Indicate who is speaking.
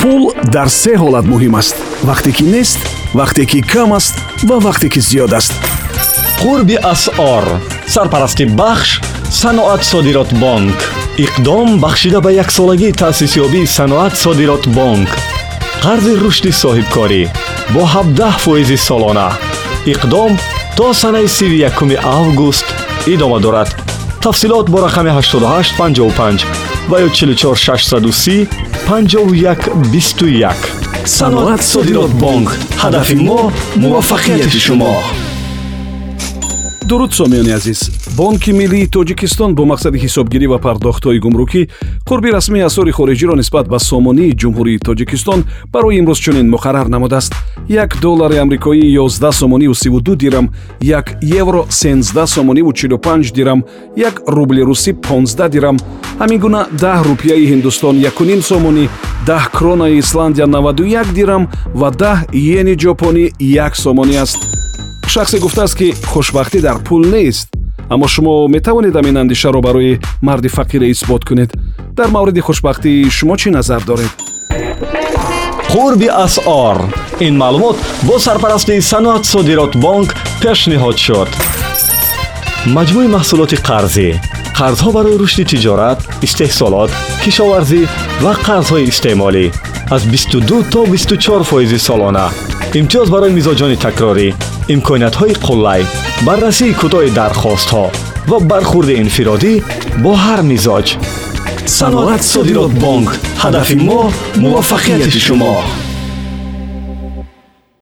Speaker 1: пул дар се ҳолат муҳим аст. Вақте ки нест вақте ки кам аст ва вақте ки зиёд аст.
Speaker 2: Қурби асъор сарпарасти бахш саноат содирот бонк. Иқдом бахшида ба яксолагии таъсисёбии саноат содирот бонк. Қарзи рушди соҳибкорӣ бо 17 фоизи солона. Иқдом то санаи 31 август идома дорад. Тафсилот бо рақами 8855 ва ё 44630 5121
Speaker 1: саноат содирот бонк ҳадафи мо муваффақияти шумо. Дуруд сомиёни азиз бонки миллии тоҷикистон бо мақсади ҳисобгирӣ ва пардохтҳои гумрукӣ қурби расмии асъори хориҷиро нисбат ба сомонии ҷумҳурии тоҷикистон барои имрӯз чунин муқаррар намудааст. Як доллари амрикоӣ 11 сомониву 32 дирам як евро 13 сомониву 45 дирам як рубли русӣ 15 дирам. Ҳамин гуна 10 рупияи ҳиндустон 1 сомонӣ 10 кронаи исландия 91 дирам ва 10 йени ҷопонӣ 1 сомонӣ аст. Шахсе гуфтааст ки хушбахтӣ дар пул нест аммо шумо метавонед ҳамин андешаро барои марди фақире исбот кунед? Дар мавриди хушбахтӣ шумо чӣ назар доред?
Speaker 2: Қурби асъор. Ин маълумот бо сарпарастии саноат содирот бонк пешниҳод шуд. Маҷмӯи маҳсулоти қарзӣ. Қарзҳо барои рушди тиҷорат истеҳсолот кишоварзӣ ва қарзҳои истеъмолӣ. Аз 22 то 24 фоизи солона. Имтиёз барои мизоҷони такрорӣ имкониятҳои қуллай баррасии кӯтоҳи дархостҳо ва бархурди инфиродӣ бо ҳар мизоҷ
Speaker 1: саноат содирот бонк ҳадафи мо муваффақияти шумо